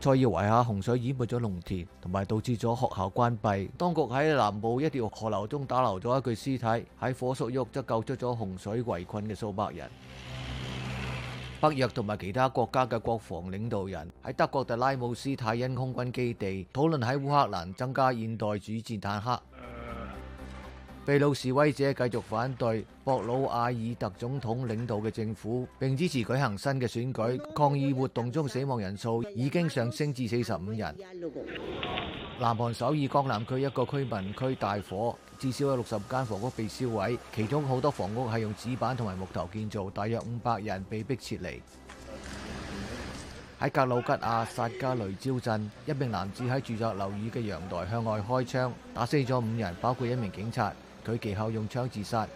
塞要維下洪水淹沒咗農田，同埋導致咗學校關閉。當局喺南部一條河流中打流咗一具屍體，喺火速獄則救出咗洪水圍困嘅數百人。北約同埋其他國家嘅國防領導人喺德國特拉姆斯泰因空軍基地討論喺烏克蘭增加現代主戰坦克。秘魯示威者繼續反對博魯阿爾特總統領導嘅政府，並支持舉行新嘅選舉。抗議活動中死亡人數已經上升至四十五人。南韓首爾江南區一個居民區大火，至少有六十間房屋被燒毀，其中好多房屋係用紙板同埋木頭建造，大約五百人被迫撤離。喺格魯吉亞薩加雷焦鎮，一名男子喺住宅樓宇嘅陽台向外開槍，打死咗五人，包括一名警察。佢其後用槍自殺。